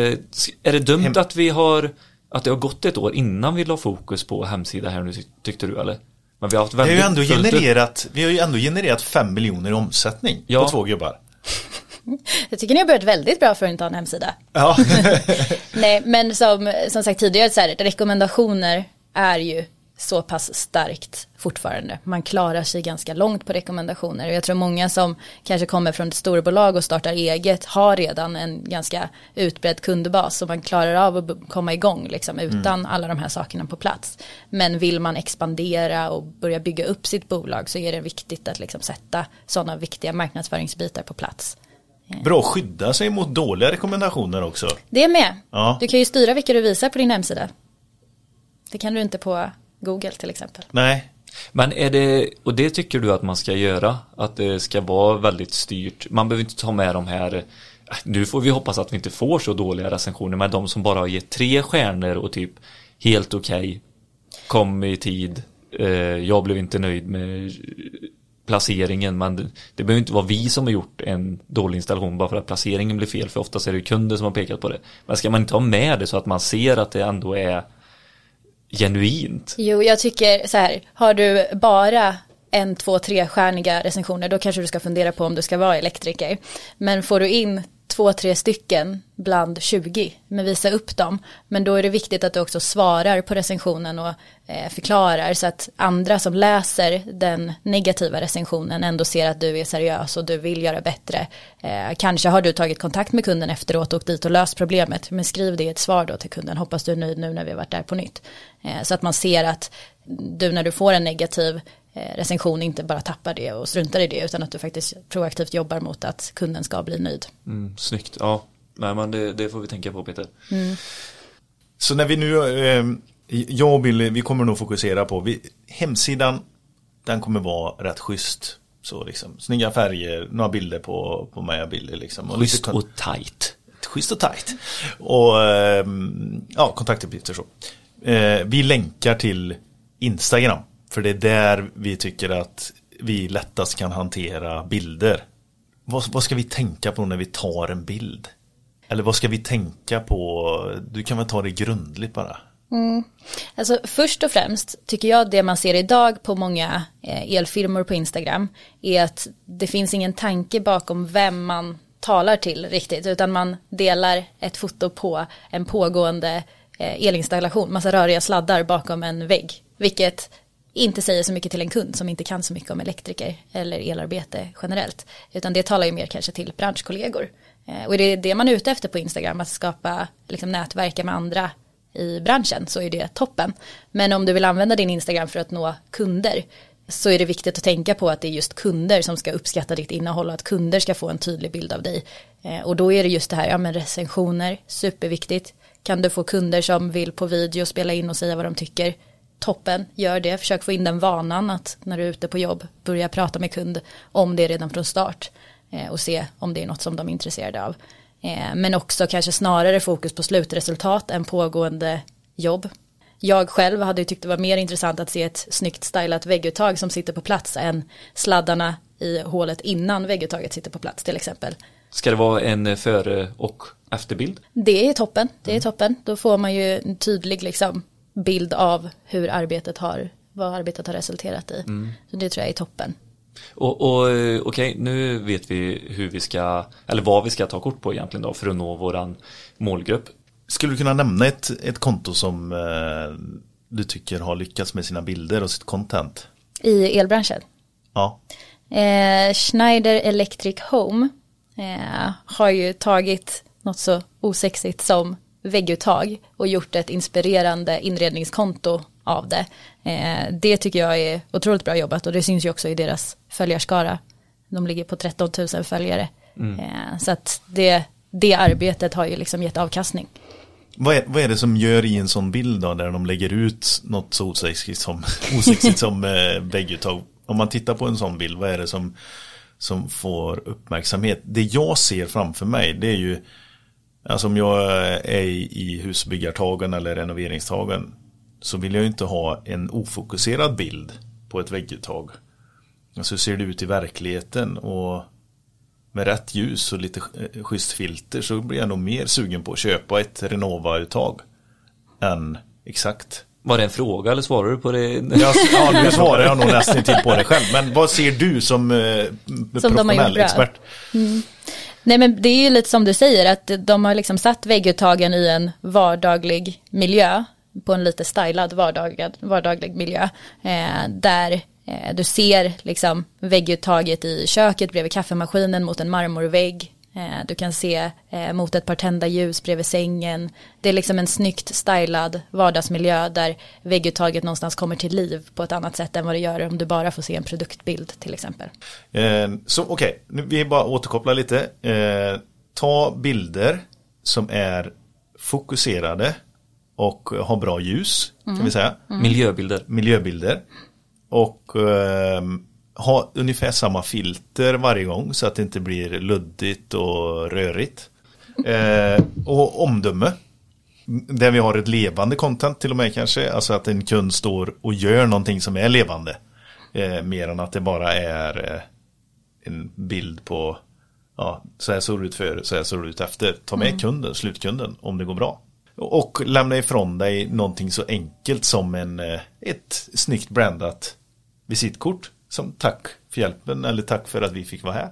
är det dumt Hem- att vi har, att det har gått ett år innan vi la fokus på hemsida här nu ty- tyckte du eller? Men vi har haft Vi har väldigt ju ändå genererat, vi har ju ändå genererat 5 miljoner i omsättning Ja. på två gubbar. Jag tycker ni har börjat väldigt bra för att inte ha en hemsida. Ja. Nej, men som, som sagt tidigare, så här, rekommendationer är ju så pass starkt fortfarande. Man klarar sig ganska långt på rekommendationer. Och jag tror många som kanske kommer från ett storbolag och startar eget har redan en ganska utbredd kundbas. Så man klarar av att komma igång liksom, utan alla de här sakerna på plats. Men vill man expandera och börja bygga upp sitt bolag så är det viktigt att liksom, sätta sådana viktiga marknadsföringsbitar på plats. Bra att skydda sig mot dåliga rekommendationer också. Det är med. Ja. Du kan ju styra vilka du visar på din hemsida. Det kan du inte på Google till exempel. Nej. Men är det, och det tycker du att man ska göra? Att det ska vara väldigt styrt? Man behöver inte ta med de här nu får vi hoppas att vi inte får så dåliga recensioner men de som bara har gett tre stjärnor och typ helt okej kom i tid eh, jag blev inte nöjd med placeringen men det, det behöver inte vara vi som har gjort en dålig installation bara för att placeringen blir fel för oftast är det kunder som har pekat på det men ska man inte ha med det så att man ser att det ändå är genuint Jo, jag tycker så här, har du bara en, två, tre stjärniga recensioner då kanske du ska fundera på om du ska vara elektriker. Men får du in två, tre stycken bland 20, men visa upp dem. Men då är det viktigt att du också svarar på recensionen och eh, förklarar så att andra som läser den negativa recensionen ändå ser att du är seriös och du vill göra bättre. Eh, kanske har du tagit kontakt med kunden efteråt och åkt dit och löst problemet, men skriv det i ett svar då till kunden. Hoppas du är nöjd nu när vi har varit där på nytt. Eh, så att man ser att du när du får en negativ recension inte bara tappar det och struntar i det utan att du faktiskt proaktivt jobbar mot att kunden ska bli nöjd. mm, snyggt, ja Nej men det, det får vi tänka på Peter Så när vi nu, eh, jag och Billy, vi kommer nog fokusera på, vi, hemsidan, den kommer vara rätt schysst. Så liksom, snygga färger, några bilder på, på mig och Billy liksom. Och Schysst och tight schysst och tajt. Och ehm, ja, kontaktuppgifter så. Eh, vi länkar till Instagram. För det är där vi tycker att vi lättast kan hantera bilder. Vad, vad ska vi tänka på när vi tar en bild? Eller vad ska vi tänka på? Du kan väl ta det grundligt bara. Mm. Alltså först och främst tycker jag det man ser idag på många eh, elfirmor på Instagram är att det finns ingen tanke bakom vem man talar till riktigt utan man delar ett foto på en pågående eh, elinstallation, massa röriga sladdar bakom en vägg. Vilket inte säger så mycket till en kund som inte kan så mycket om elektriker eller elarbete generellt. Utan det talar ju mer kanske till branschkollegor. Eh, och det är det man är ute efter på Instagram, att skapa liksom, nätverka med andra i branschen så är det toppen. Men om du vill använda din Instagram för att nå kunder så är det viktigt att tänka på att det är just kunder som ska uppskatta ditt innehåll och att kunder ska få en tydlig bild av dig. Eh, och då är det just det här, ja men recensioner, superviktigt. Kan du få kunder som vill på video spela in och säga vad de tycker? Toppen, gör det. Försök få in den vanan att när du är ute på jobb börja prata med kund om det redan från start eh, och se om det är något som de är intresserade av. Eh, men också kanske snarare fokus på slutresultat än pågående jobb. Jag själv hade tyckt det var mer intressant att se ett snyggt stylat vägguttag som sitter på plats än sladdarna i hålet innan vägguttaget sitter på plats till exempel. Ska det vara en före och efterbild? Det är toppen, det är toppen. Då får man ju en tydlig liksom, bild av hur arbetet har, vad arbetet har resulterat i. Så det tror jag är toppen. Och, och eh, okej, nu vet vi hur vi ska, eller vad vi ska ta kort på egentligen då för att nå våran målgrupp. Skulle du kunna nämna ett, ett konto som eh, du tycker har lyckats med sina bilder och sitt content? I elbranschen. Ja, Eh, Schneider Electric Home eh, har ju tagit något så osexigt som vägguttag och gjort ett inspirerande inredningskonto av det. Eh, det tycker jag är otroligt bra jobbat och det syns ju också i deras följarskara. De ligger på 13 000 följare. Eh, så att det, det arbetet har ju liksom gett avkastning. vad är, vad är det som gör i en sån bild då där de lägger ut något så osexigt som, osexigt som eh, vägguttag? Om man tittar på en sån bild, vad är det som, som får uppmärksamhet? Det jag ser framför mig det är ju Alltså om jag är i husbyggartagen eller renoveringstagen så vill jag ju inte ha en ofokuserad bild på ett vägguttag. Och så ser det ut i verkligheten och med rätt ljus och lite eh, schysst filter så blir jag nog mer sugen på att köpa ett Renova-uttag än exakt. Var det en fråga eller svarar du på det? Jag, ja, nu svarar jag nog nästan till på det själv. Men vad ser du som, eh, Som professionell gjort bra. Nej men det är ju lite som du säger att de har liksom satt vägguttagen i en vardaglig miljö på en lite stylad vardaglig, vardaglig miljö eh, där eh, du ser liksom vägguttaget i köket bredvid kaffemaskinen mot en marmorvägg. Du kan se eh, mot ett par tända ljus bredvid sängen. Det är liksom en snyggt stylad vardagsmiljö där vägguttaget någonstans kommer till liv på ett annat sätt än vad det gör om du bara får se en produktbild till exempel. Eh, så okej, nu vi bara återkopplar lite. Eh, ta bilder som är fokuserade och har bra ljus, kan vi säga. Miljöbilder. Miljöbilder. Och eh, ha ungefär samma filter varje gång så att det inte blir luddigt och rörigt. Eh, och omdöme. Där vi har ett levande content till och med kanske. Alltså att en kund står och gör någonting som är levande. Eh, mer än att det bara är eh, en bild på ja, så här såg det ut före, så här såg det ut efter. Ta med kunden, slutkunden, om det går bra. Och lämna ifrån dig någonting så enkelt som en, eh, ett snyggt brandat visitkort. Som tack för hjälpen eller tack för att vi fick vara här.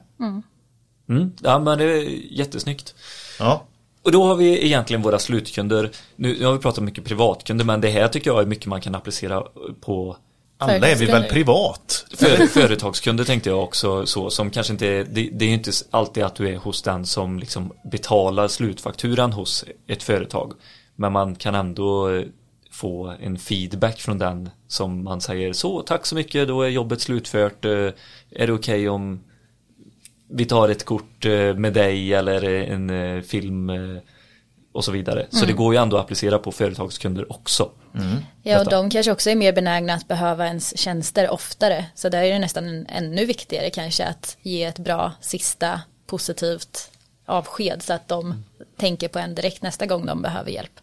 Mm. Ja men det är jättesnyggt. Ja, Och då har vi egentligen våra slutkunder. Nu, nu har vi pratat mycket privatkunder men det här tycker jag är mycket man kan applicera på alla är vi väl privat. för, företagskunder tänkte jag också så som kanske inte är, det, det är ju inte alltid att du är hos den som liksom betalar slutfakturan hos ett företag. Men man kan ändå få en feedback från den som man säger så tack så mycket då är jobbet slutfört. Eh, Är det okej om vi tar ett kort eh, med dig eller en eh, film och så vidare. Så det går ju ändå att applicera på företagskunder också. Ja, och de kanske också är mer benägna att behöva ens tjänster oftare. Så där är det nästan en, ännu viktigare kanske att ge ett bra sista positivt avsked så att de tänker på en direkt nästa gång de behöver hjälp.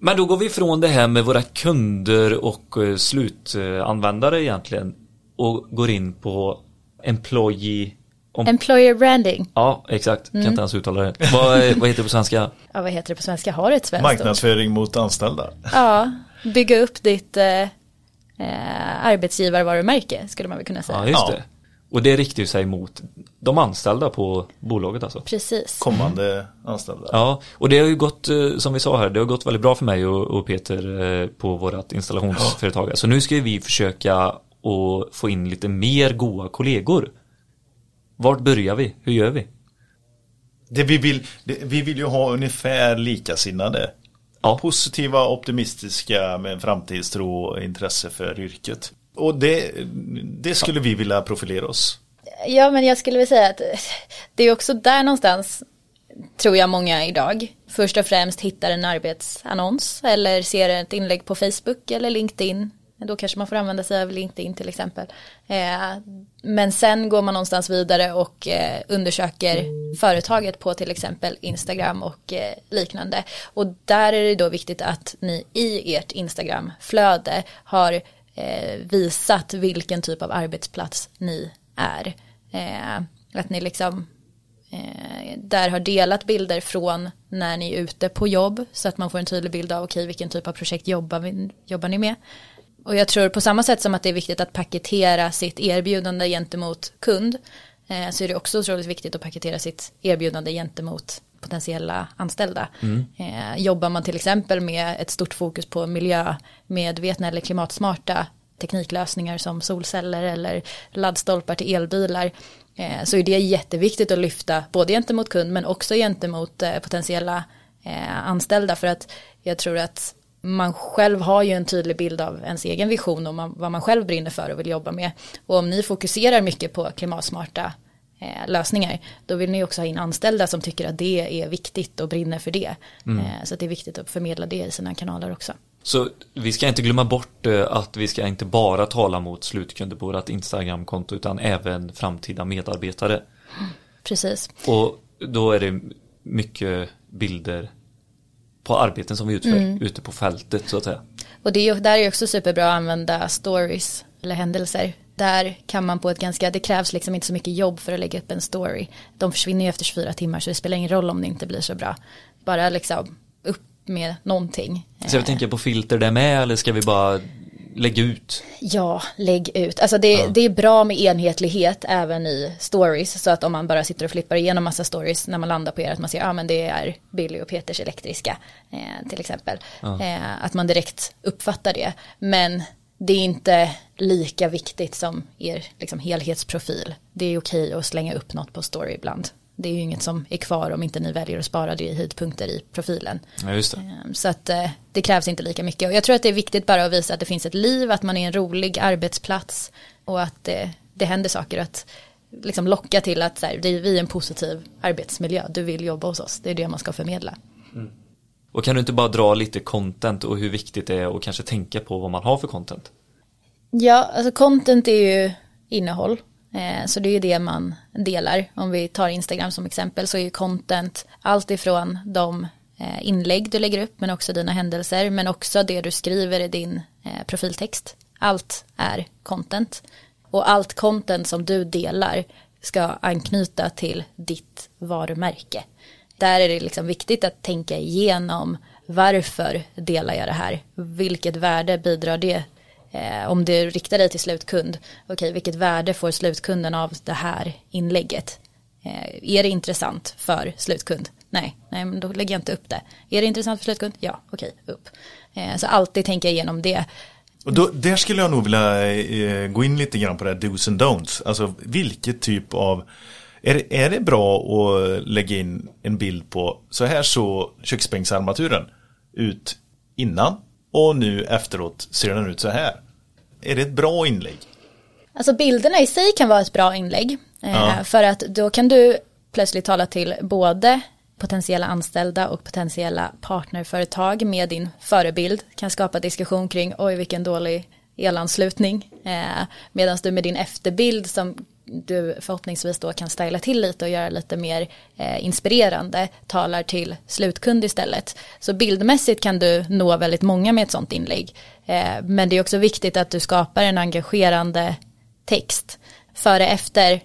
Men då går vi ifrån det här med våra kunder och eh, slutanvändare egentligen och går in på employee om, Employer branding, Ja, exakt. Mm. Kan inte ens uttala det. vad, eh, vad heter det på svenska? ja, vad heter det på svenska? Har det ett svenskt ord? Marknadsföring mot anställda. Ja, bygga upp ditt eh, eh, arbetsgivarvarumärke skulle man väl kunna säga. Ja, just Ja. Och det riktar ju sig mot de anställda på bolaget alltså. Precis. Kommande anställda. Ja, och det har ju gått, eh, som vi sa här, det har gått väldigt bra för mig och, och Peter eh, på vårt installationsföretag. Så nu ska vi försöka att få in lite mer goa kollegor. Vart börjar vi? Hur gör vi? Det vi, vill, det, vi vill ju ha ungefär likasinnade. Ja. Positiva, optimistiska med framtidstro och intresse för yrket. Och det, det skulle vi vilja profilera oss. Ja, men jag skulle vilja säga att det är också där någonstans tror jag många idag först och främst hittar en arbetsannons eller ser ett inlägg på Facebook eller LinkedIn. Då kanske man får använda sig av LinkedIn till exempel. Eh, men sen går man någonstans vidare och eh, undersöker företaget på till exempel Instagram och eh, liknande. Och där är det då viktigt att ni i ert Instagram-flöde har eh, visat vilken typ av arbetsplats ni är. Eh, att ni liksom eh, där har delat bilder från när ni är ute på jobb så att man får en tydlig bild av okej vilken typ av projekt jobbar, vi, jobbar ni med. Och jag tror på samma sätt som att det är viktigt att paketera sitt erbjudande gentemot kund eh, så är det också otroligt viktigt att paketera sitt erbjudande gentemot potentiella anställda. Eh, jobbar man till exempel med ett stort fokus på miljömedvetna eller klimatsmarta tekniklösningar som solceller eller laddstolpar till elbilar eh, så är det jätteviktigt att lyfta både gentemot kund men också gentemot eh, potentiella eh, anställda för att jag tror att man själv har ju en tydlig bild av ens egen vision och man, vad man själv brinner för och vill jobba med. Och om ni fokuserar mycket på klimatsmarta eh, lösningar, då vill ni också ha in anställda som tycker att det är viktigt och brinner för det. Eh, så det är viktigt att förmedla det i sina kanaler också. Så vi ska inte glömma bort eh, att vi ska inte bara tala mot slutkunder på vårt Instagram-konto utan även framtida medarbetare. Precis. Och då är det mycket bilder på arbeten som vi utför ute på fältet så att säga. Och det är, ju- där är också superbra att använda stories eller händelser. Där kan man på ett ganska, det krävs liksom inte så mycket jobb för att lägga upp en story. De försvinner ju efter 24 timmar så det spelar ingen roll om det inte blir så bra. Bara liksom upp med någonting. Så jag tänker på filter där med eller ska vi bara lägga ut? Ja, lägg ut. Alltså det, det är bra med enhetlighet även i stories. Så att om man bara sitter och flippar igenom massa stories när man landar på er att man ser, ja men det är Billy och Peters elektriska eh, till exempel. Eh, att man direkt uppfattar det. Men det är inte lika viktigt som er liksom, helhetsprofil. Det är okej att slänga upp något på story ibland. Det är ju inget som är kvar om inte ni väljer att spara det i höjdpunkter i profilen. Ja just det. Ehm, Så att eh, det krävs inte lika mycket. Och jag tror att det är viktigt bara att visa att det finns ett liv, att man är en rolig arbetsplats och att eh, det händer saker. Att liksom locka till att så här, det är vi är en positiv arbetsmiljö, du vill jobba hos oss. Det är det man ska förmedla. Och kan du inte bara dra lite content och hur viktigt det är och kanske tänka på vad man har för content? Ja, alltså content är ju innehåll. Eh, så det är ju det man delar. Om vi tar Instagram som exempel så är ju content allt ifrån de eh, inlägg du lägger upp men också dina händelser men också det du skriver i din eh, profiltext. Allt är content. Och allt content som du delar ska anknyta till ditt varumärke. Där är det liksom viktigt att tänka igenom varför delar jag det här? Vilket värde bidrar det Eh, om du riktar dig till slutkund, okej vilket värde får slutkunden av det här inlägget? Eh, är det intressant för slutkund? Nej, nej men då lägger jag inte upp det. Är det intressant för slutkund? Ja, okej, upp. Eh, så alltid tänka igenom det. Och då, där skulle jag nog vilja eh, gå in lite grann på det här dos and don'ts. Alltså vilket typ av är det, är det bra att lägga in en bild på så här så köksbänksarmaturen ut innan och nu efteråt ser den ut så här. Är det ett bra inlägg? Alltså bilderna i sig kan vara ett bra inlägg. Eh, Ja. För att då kan du plötsligt tala till både potentiella anställda och potentiella partnerföretag med din förebild. Kan skapa diskussion kring oj vilken dålig elanslutning. Eh, Medan du med din efterbild som du förhoppningsvis då kan styla till lite och göra lite mer eh, inspirerande talar till slutkund istället. Så bildmässigt kan du nå väldigt många med ett sånt inlägg. Eh, men det är också viktigt att du skapar en engagerande text. Före efter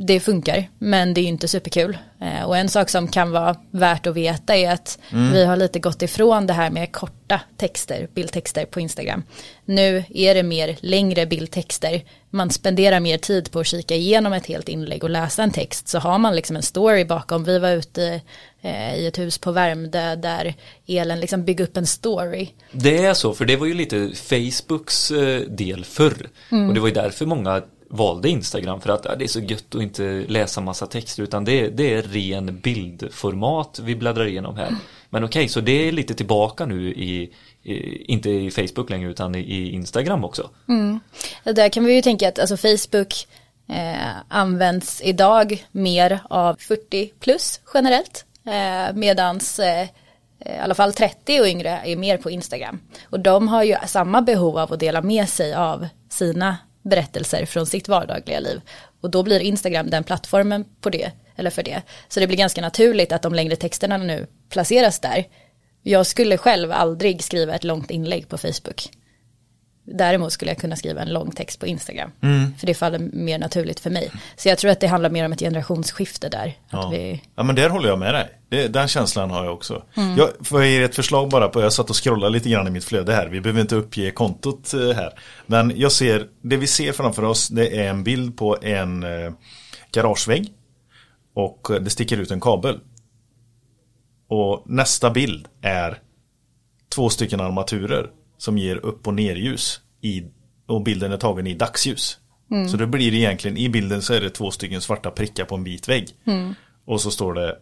det funkar, men det är ju inte superkul. Eh, och en sak som kan vara värt att veta är att vi har lite gått ifrån det här med korta texter, bildtexter på Instagram. Nu är det mer längre bildtexter. Man spenderar mer tid på att kika igenom ett helt inlägg och läsa en text. Så har man liksom en story bakom. Vi var ute eh, i ett hus på Värmdö där elen liksom bygger upp en story. Det är så, för det var ju lite Facebooks eh, del förr. Och det var ju därför många valde Instagram för att ja, det är så gött att inte läsa massa texter utan det, är- det är ren bildformat vi bläddrar igenom här. Men okej, så det är lite tillbaka nu i, i inte i Facebook längre utan i, i Instagram också. Mm. Där kan vi ju tänka att alltså Facebook eh, används idag mer av 40 plus generellt. Eh, medans eh, i alla fall 30 och yngre är mer på Instagram. Och de har ju samma behov av att dela med sig av sina berättelser från sitt vardagliga liv. Och då blir Instagram den plattformen på det, eller för det. Så det blir ganska naturligt att de längre texterna nu placeras där. Jag skulle själv aldrig skriva ett långt inlägg på Facebook. Däremot skulle jag kunna skriva en lång text på Instagram. För det faller mer naturligt för mig. Så jag tror att det handlar mer om ett generationsskifte där. Ja. vi, ja men där håller jag med dig. Det, den känslan har jag också. Jag får ge ett förslag bara på, jag satt och scrollade lite grann i mitt flöde här. Vi behöver inte uppge kontot eh, här. Men jag ser, det vi ser framför oss det är en bild på en eh, garagevägg. Och eh, det sticker ut en kabel. Och nästa bild är två stycken armaturer som ger upp och nerljus. I, och bilden är tagen i dagsljus. Så det blir egentligen, i bilden så är det två stycken svarta prickar på en vit vägg. Och så står det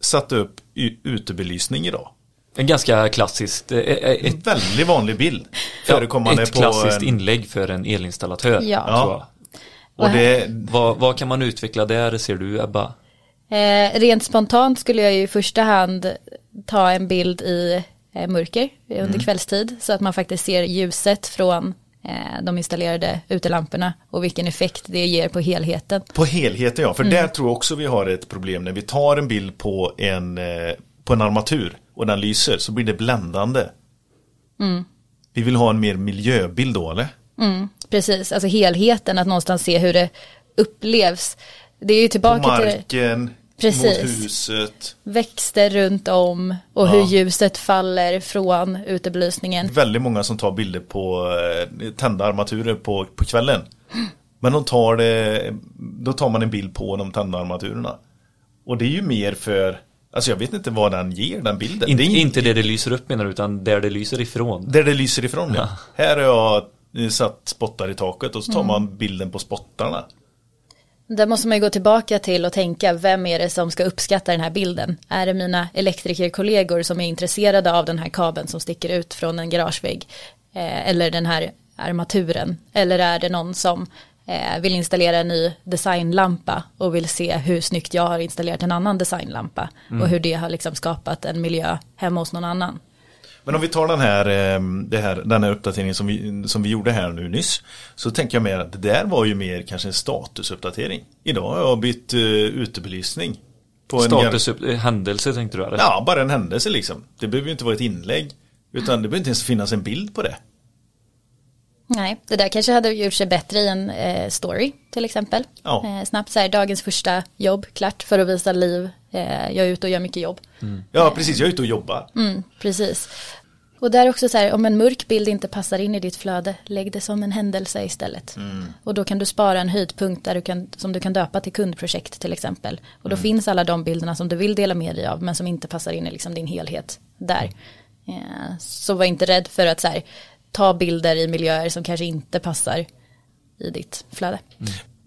Satt upp utebelysning idag. En ganska klassiskt, eh, eh, ett, En väldigt vanlig bild. Förekommande ett på klassiskt en, inlägg för en elinstallatör. Ja. tror jag. Och det, Vad, vad kan man utveckla där ser du Ebba? eh, rent spontant skulle jag ju i första hand ta en bild i eh, mörker under kvällstid. Så att man faktiskt ser ljuset från eh, de installerade utelamporna och vilken effekt det ger på helheten. På helheten ja, för där tror jag också vi har ett problem när vi tar en bild på en, eh, på en armatur och den lyser så blir det bländande. Vi vill ha en mer miljöbild då eller? Mm, precis, alltså helheten, att någonstans se hur det upplevs. Det är ju På tillbaka till marken, Precis. mot huset. växter runt om och Ja. hur ljuset faller från utebelysningen. Väldigt många som tar bilder på eh, tända armaturer på, på kvällen. Men de tar det, då tar man en bild på de tända armaturerna. Och det är ju mer för, alltså jag vet inte vad den ger den bilden. In, det är inte det det lyser upp menar du, utan där det lyser ifrån. Där det lyser ifrån ja. Här har jag satt spottar i taket och så tar man bilden på spottarna. Där måste man ju gå tillbaka till och tänka, vem är det som ska uppskatta den här bilden? Är det mina elektrikerkollegor som är intresserade av den här kabeln som sticker ut från en garagevägg? Eh, eller den här armaturen? Eller är det någon som eh, vill installera en ny designlampa och vill se hur snyggt jag har installerat en annan designlampa och hur det har liksom skapat en miljö hemma hos någon annan. Men om vi tar den här, eh, det här, den här uppdateringen som vi, som vi gjorde här nu nyss. Så tänker jag mer att det där var ju mer kanske en statusuppdatering. Idag har jag bytt uh, utebelysning. På Status, eh, händelse tänkte du eller? Ja, bara en händelse liksom. Det behöver ju inte vara ett inlägg. Utan det behöver inte ens finnas en bild på det. Nej, det där kanske hade gjort sig bättre i en eh, story till exempel. Ja. Eh, snabbt så här, dagens första jobb, klart, för att visa liv. Eh, jag är ute och gör mycket jobb. Ja, precis. Jag är ute och jobbar. Mm, precis. Och där också så här, om en mörk bild inte passar in i ditt flöde, lägg det som en händelse istället. Och då kan du spara en höjdpunkt där du kan, som du kan döpa till kundprojekt till exempel. Och då finns alla de bilderna som du vill dela med dig av, men som inte passar in i liksom din helhet där. Eh, så var inte rädd för att så här, ta bilder i miljöer som kanske inte passar i ditt flöde.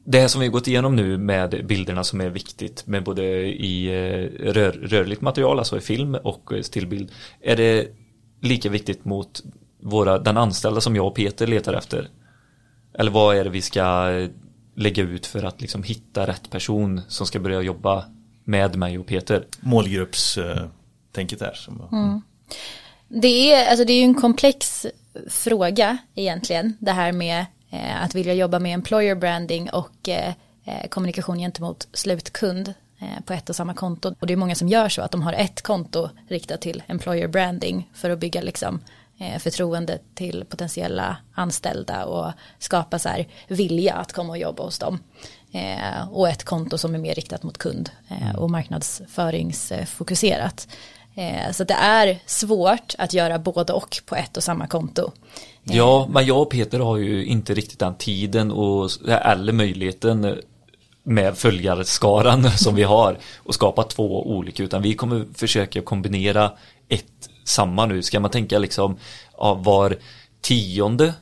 Det här som vi har gått igenom nu med bilderna som är viktigt med både i eh, rör, rörligt material, alltså i film och eh, stillbild. Är det lika viktigt mot våra, den anställda som jag och Peter letar efter? Eller vad är det vi ska eh, lägga ut för att liksom hitta rätt person som ska börja jobba med mig och Peter? Målgruppstänket där. Som, Det är, alltså det är ju en komplex fråga egentligen, det här med eh, att vilja jobba med employer branding och eh, eh, kommunikation gentemot slutkund eh, på ett och samma konto. Och det är många som gör så att de har ett konto riktat till employer branding för att bygga liksom eh, förtroende till potentiella anställda och skapa så här vilja att komma och jobba hos dem. Eh, och ett konto som är mer riktat mot kund eh, och marknadsföringsfokuserat. Eh, så det är svårt att göra både och på ett och samma konto. Eh. Ja, men jag och Peter har ju inte riktigt den tiden och, eller möjligheten med följarskaran som vi har och skapa två olika utan vi kommer försöka kombinera ett samma nu. Ska man tänka liksom av var tionde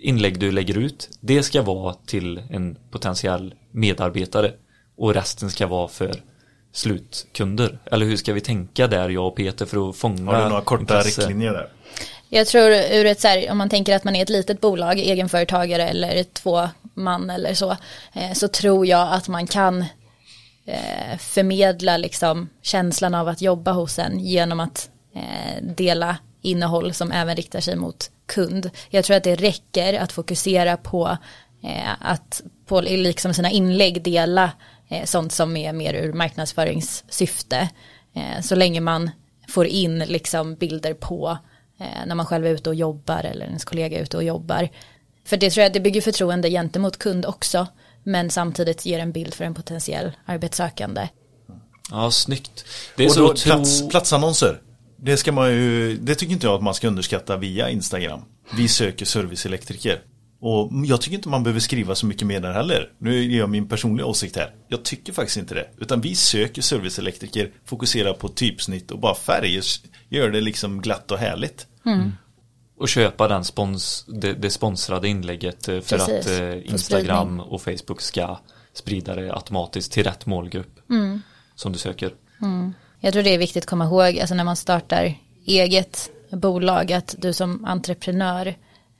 inlägg du lägger ut det ska vara till en potentiell medarbetare och resten ska vara för slutkunder. Eller hur ska vi tänka där jag och Peter för att fånga Har du några korta intresse? riktlinjer där? Jag tror ur ett så här, om man tänker att man är ett litet bolag, egenföretagare eller två man eller så, eh, så tror jag att man kan eh, förmedla liksom känslan av att jobba hos en genom att eh, dela innehåll som även riktar sig mot kund. Jag tror att det räcker att fokusera på att på liksom sina inlägg dela eh, sånt som är mer ur marknadsföringssyfte. Eh, så länge man får in liksom bilder på eh, när man själv är ute och jobbar eller ens kollega är ute och jobbar. För det tror jag det bygger förtroende gentemot kund också men samtidigt ger en bild för en potentiell arbetssökande. Ja, snyggt. Det är Och så då, tro... plats, platsannonser. Det ska man ju, det tycker inte jag att man ska underskatta via Instagram. Vi söker serviceelektriker. Och jag tycker inte man behöver skriva så mycket mer där heller. Nu ger jag min personliga åsikt här. Jag tycker faktiskt inte det. Utan vi söker serviceelektriker, fokuserar på typsnitt och bara färger. Gör det liksom glatt och härligt. och köpa den spons, det, det sponsrade inlägget eh, för Precis, att eh, Instagram och Facebook ska sprida det automatiskt till rätt målgrupp som du söker. Jag tror det är viktigt att komma ihåg, alltså när man startar eget bolag, att du som entreprenör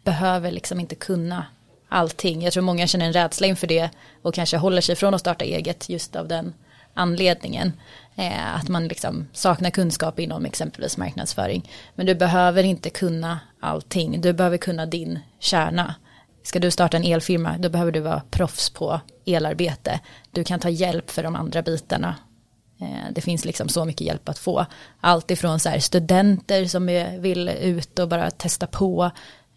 behöver liksom inte kunna allting. Jag tror många känner en rädsla inför det och kanske håller sig från att starta eget just av den anledningen. Eh, att man liksom saknar kunskap inom exempelvis marknadsföring. Men du behöver inte kunna allting, du behöver kunna din kärna. Ska du starta en elfirma, då behöver du vara proffs på elarbete. Du kan ta hjälp för de andra bitarna Eh, Det finns liksom så mycket hjälp att få. Allt ifrån så här studenter som är- vill ut och bara testa på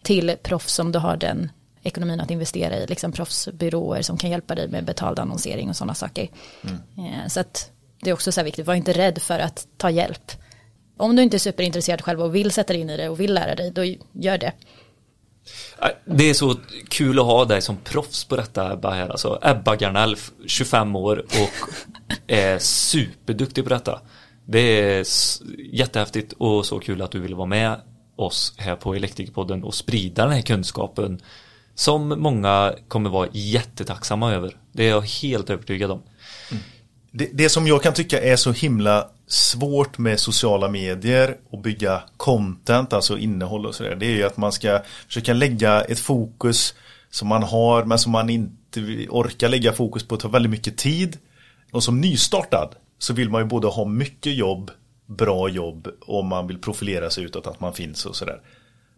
till proffs som du har den ekonomin att investera i, liksom proffsbyråer som kan hjälpa dig med betald annonsering och sådana saker. Eh, Så att det är också så här viktigt, var inte rädd för att ta hjälp. Om du inte är superintresserad själv och vill sätta dig in i det och vill lära dig, då gör det. Det är så kul att ha dig som proffs på detta Ebba här alltså. Ebba Garnell, 25 år och är superduktig på detta. Det är jättehäftigt och så kul att du vill vara med oss här på Elektrikerpodden och sprida den här kunskapen som många kommer vara jättetacksamma över. Det är jag helt övertygad om. Mm. Det, det som jag kan tycka är så himla svårt med sociala medier och bygga content, alltså innehåll och sådär. Det är ju att man ska försöka lägga ett fokus som man har men som man inte orkar lägga fokus på. Det tar väldigt mycket tid. Och som nystartad så vill man ju både ha mycket jobb, bra jobb och man vill profilera sig utåt att man finns och sådär.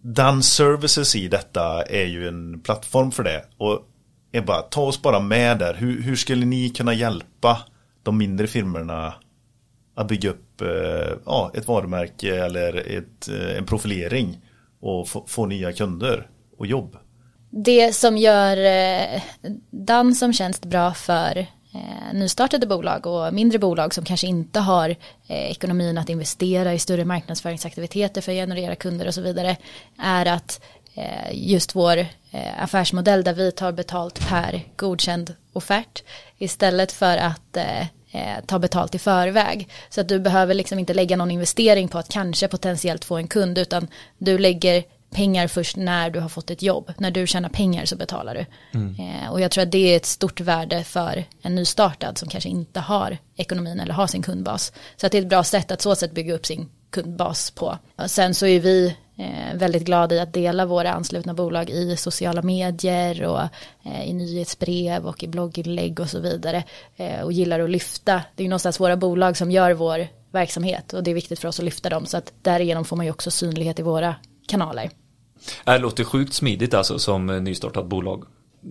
Dan Services i detta är ju en plattform för det. Och är bara, ta oss bara med där. Hur, hur skulle ni kunna hjälpa de mindre firmorna att bygga upp eh, ja, ett varumärke eller ett, eh, en profilering och få, få nya kunder och jobb? Det som gör eh, Dan som tjänst bra för eh, nystartade bolag och mindre bolag som kanske inte har eh, ekonomin att investera i större marknadsföringsaktiviteter för att generera kunder och så vidare är att eh, just vår eh, affärsmodell där vi tar betalt per godkänd offert istället för att eh, eh ta betalt i förväg. Så att du behöver liksom inte lägga någon investering på att kanske potentiellt få en kund utan du lägger pengar först när du har fått ett jobb. När du tjänar pengar så betalar du. Eh, och jag tror att det är ett stort värde för en nystartad som kanske inte har ekonomin eller har sin kundbas. Så att det är ett bra sätt att så sätt bygga upp sin kundbas på. Och sen så är vi eh, väldigt glada i att dela våra anslutna bolag i sociala medier och eh, i nyhetsbrev och i blogginlägg och så vidare. Eh, och gillar att lyfta. Det är ju någonstans våra bolag som gör vår verksamhet och det är viktigt för oss att lyfta dem så att därigenom får man ju också synlighet i våra kanaler. Det låter sjukt smidigt alltså som eh, nystartat bolag.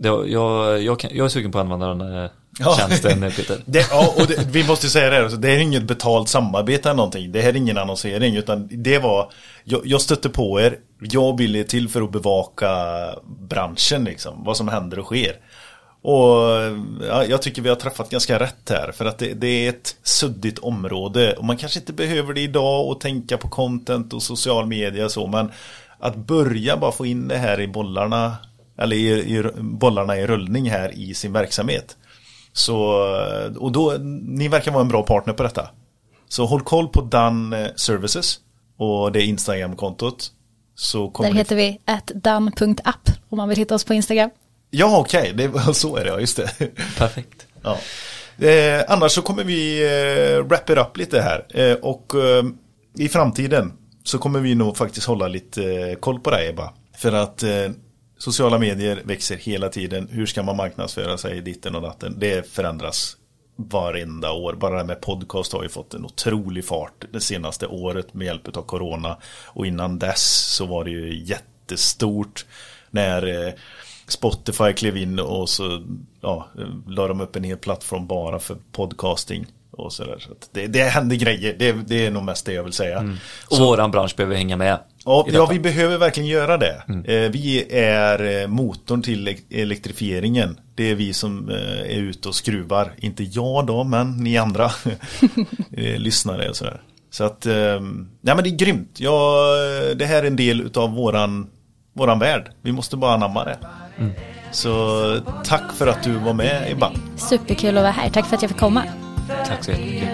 Jag, jag, jag är sugen på att använda den. eh, Ja. tjänsten Peter. Det, ja, och det, vi måste säga det här, det är inget betalt samarbete eller någonting. Det här är ingen annonsering utan det var, jag, jag stötte på er, jag ville till för att bevaka branschen liksom, vad som händer och sker. Och ja, jag tycker vi har träffat ganska rätt här för att det, det är ett suddigt område och man kanske inte behöver det idag och tänka på content och social media och så men att börja bara få in det här i bollarna eller i, i bollarna i rullning här i sin verksamhet. Så, och då, ni verkar vara en bra partner på detta. Så håll koll på Dan Services och det Instagram-kontot. Så Där heter vi dan.app om man vill hitta oss på Instagram. Ja, okej, det var så är det, ja, just det. Perfekt. Ja. Eh, annars så kommer vi eh, wrap it up lite här. Eh, och eh, i framtiden så kommer vi nog faktiskt hålla lite eh, koll på dig Ebba. För att eh, sociala medier växer hela tiden. Hur ska man marknadsföra sig ditten och datten? Det förändras varenda år. Bara det här med podcast har ju fått en otrolig fart det senaste året med hjälp av corona. Och innan dess så var det ju jättestort när eh, Spotify klev in och så ja, la de upp en hel plattform bara för podcasting. Och så där. Så det, det händer grejer, det, det är nog mest det jag vill säga. Och våran bransch behöver hänga med. Ja, ja, vi behöver verkligen göra det. Eh, vi är eh, motorn till elek- elektrifieringen. Det är vi som eh, är ute och skruvar. Inte jag då, men ni andra eh, lyssnare och sådär. Så att, eh, ja men det är grymt. Ja, eh, det här är en del utav våran, våran värld. Vi måste bara anamma det. Så tack för att du var med Ebba. Superkul att vara här. Tack för att jag fick komma. Tack så jättemycket.